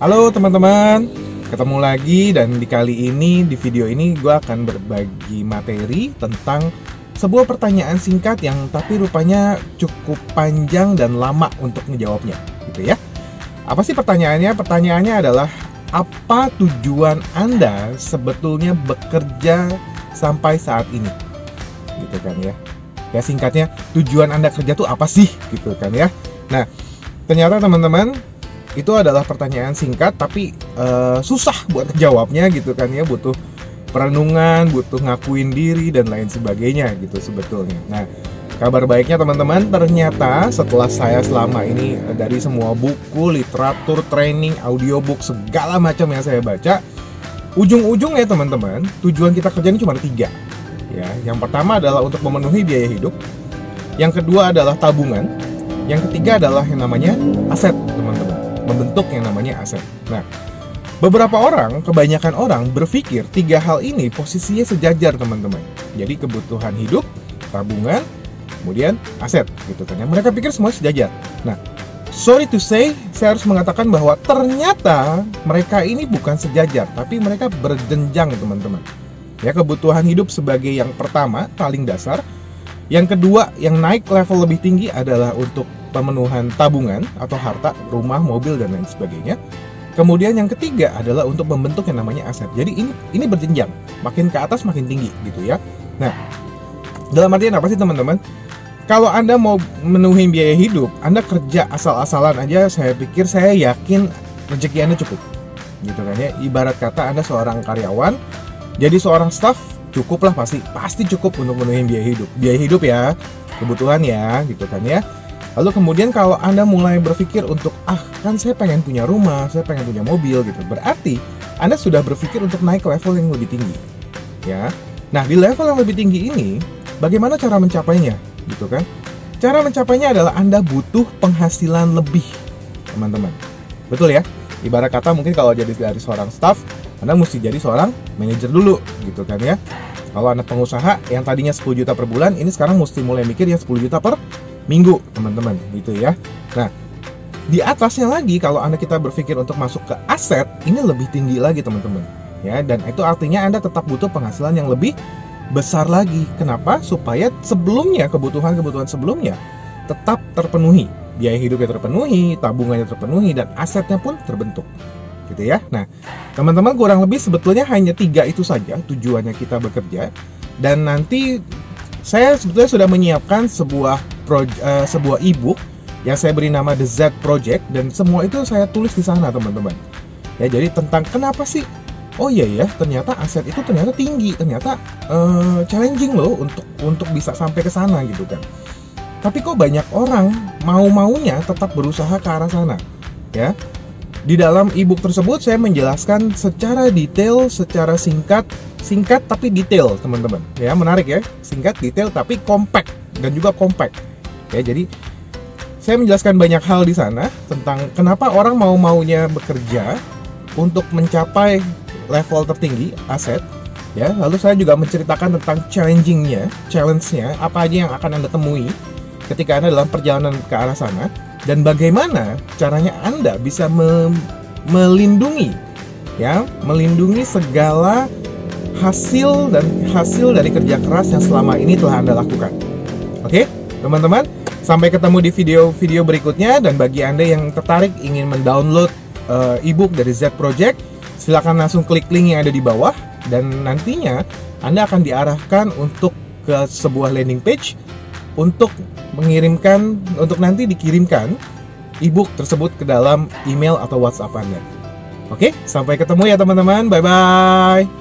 Halo teman-teman, ketemu lagi dan di kali ini di video ini gue akan berbagi materi tentang sebuah pertanyaan singkat yang tapi rupanya cukup panjang dan lama untuk menjawabnya, gitu ya. Apa sih pertanyaannya? Pertanyaannya adalah apa tujuan Anda sebetulnya bekerja sampai saat ini? Gitu kan ya. Ya singkatnya, tujuan Anda kerja tuh apa sih? Gitu kan ya. Nah, ternyata teman-teman itu adalah pertanyaan singkat tapi uh, susah buat jawabnya gitu kan ya. Butuh perenungan butuh ngakuin diri dan lain sebagainya gitu sebetulnya. Nah kabar baiknya teman-teman ternyata setelah saya selama ini dari semua buku literatur training audiobook segala macam yang saya baca ujung-ujung ya teman-teman tujuan kita kerja ini cuma tiga. Ya yang pertama adalah untuk memenuhi biaya hidup. Yang kedua adalah tabungan. Yang ketiga adalah yang namanya aset teman-teman membentuk yang namanya aset. Nah, beberapa orang, kebanyakan orang berpikir tiga hal ini posisinya sejajar teman-teman. Jadi kebutuhan hidup, tabungan, kemudian aset gitu kan. Yang mereka pikir semua sejajar. Nah, sorry to say, saya harus mengatakan bahwa ternyata mereka ini bukan sejajar, tapi mereka berjenjang teman-teman. Ya, kebutuhan hidup sebagai yang pertama, paling dasar. Yang kedua, yang naik level lebih tinggi adalah untuk pemenuhan tabungan atau harta, rumah, mobil dan lain sebagainya. Kemudian yang ketiga adalah untuk membentuk yang namanya aset. Jadi ini ini berjenjang, makin ke atas makin tinggi gitu ya. Nah, dalam artian apa sih teman-teman? Kalau Anda mau memenuhi biaya hidup, Anda kerja asal-asalan aja, saya pikir saya yakin rezeki Anda cukup. Gitu kan ya. Ibarat kata Anda seorang karyawan, jadi seorang staff cukuplah pasti pasti cukup untuk memenuhi biaya hidup. Biaya hidup ya, kebutuhan ya, gitu kan ya. Lalu kemudian kalau Anda mulai berpikir untuk ah kan saya pengen punya rumah, saya pengen punya mobil gitu. Berarti Anda sudah berpikir untuk naik ke level yang lebih tinggi. Ya. Nah, di level yang lebih tinggi ini bagaimana cara mencapainya? Gitu kan? Cara mencapainya adalah Anda butuh penghasilan lebih, teman-teman. Betul ya? Ibarat kata mungkin kalau jadi dari seorang staff, Anda mesti jadi seorang manajer dulu, gitu kan ya. Kalau Anda pengusaha yang tadinya 10 juta per bulan, ini sekarang mesti mulai mikir yang 10 juta per minggu teman-teman gitu ya. Nah di atasnya lagi kalau anda kita berpikir untuk masuk ke aset ini lebih tinggi lagi teman-teman ya. Dan itu artinya anda tetap butuh penghasilan yang lebih besar lagi. Kenapa? Supaya sebelumnya kebutuhan-kebutuhan sebelumnya tetap terpenuhi. Biaya hidupnya terpenuhi tabungannya terpenuhi dan asetnya pun terbentuk gitu ya. Nah teman-teman kurang lebih sebetulnya hanya tiga itu saja tujuannya kita bekerja. Dan nanti saya sebetulnya sudah menyiapkan sebuah uh, sebuah ebook yang saya beri nama The Z Project dan semua itu saya tulis di sana teman-teman. Ya jadi tentang kenapa sih? Oh iya ya ternyata aset itu ternyata tinggi ternyata uh, challenging loh untuk untuk bisa sampai ke sana gitu kan. Tapi kok banyak orang mau maunya tetap berusaha ke arah sana ya di dalam ebook tersebut saya menjelaskan secara detail secara singkat singkat tapi detail teman-teman. Ya menarik ya. Singkat detail tapi compact dan juga compact. Ya jadi saya menjelaskan banyak hal di sana tentang kenapa orang mau maunya bekerja untuk mencapai level tertinggi aset. Ya lalu saya juga menceritakan tentang challengingnya challenge-nya apa aja yang akan anda temui ketika anda dalam perjalanan ke arah sana dan bagaimana caranya anda bisa me melindungi ya melindungi segala hasil dan hasil dari kerja keras yang selama ini telah anda lakukan. Oke teman-teman sampai ketemu di video-video berikutnya. Dan bagi anda yang tertarik ingin mendownload uh, ebook dari Z Project silahkan langsung klik link yang ada di bawah. Dan nantinya Anda akan diarahkan untuk ke sebuah landing page untuk mengirimkan untuk nanti dikirimkan ebook tersebut ke dalam email atau WhatsApp Anda. Oke, sampai ketemu ya teman-teman. Bye bye.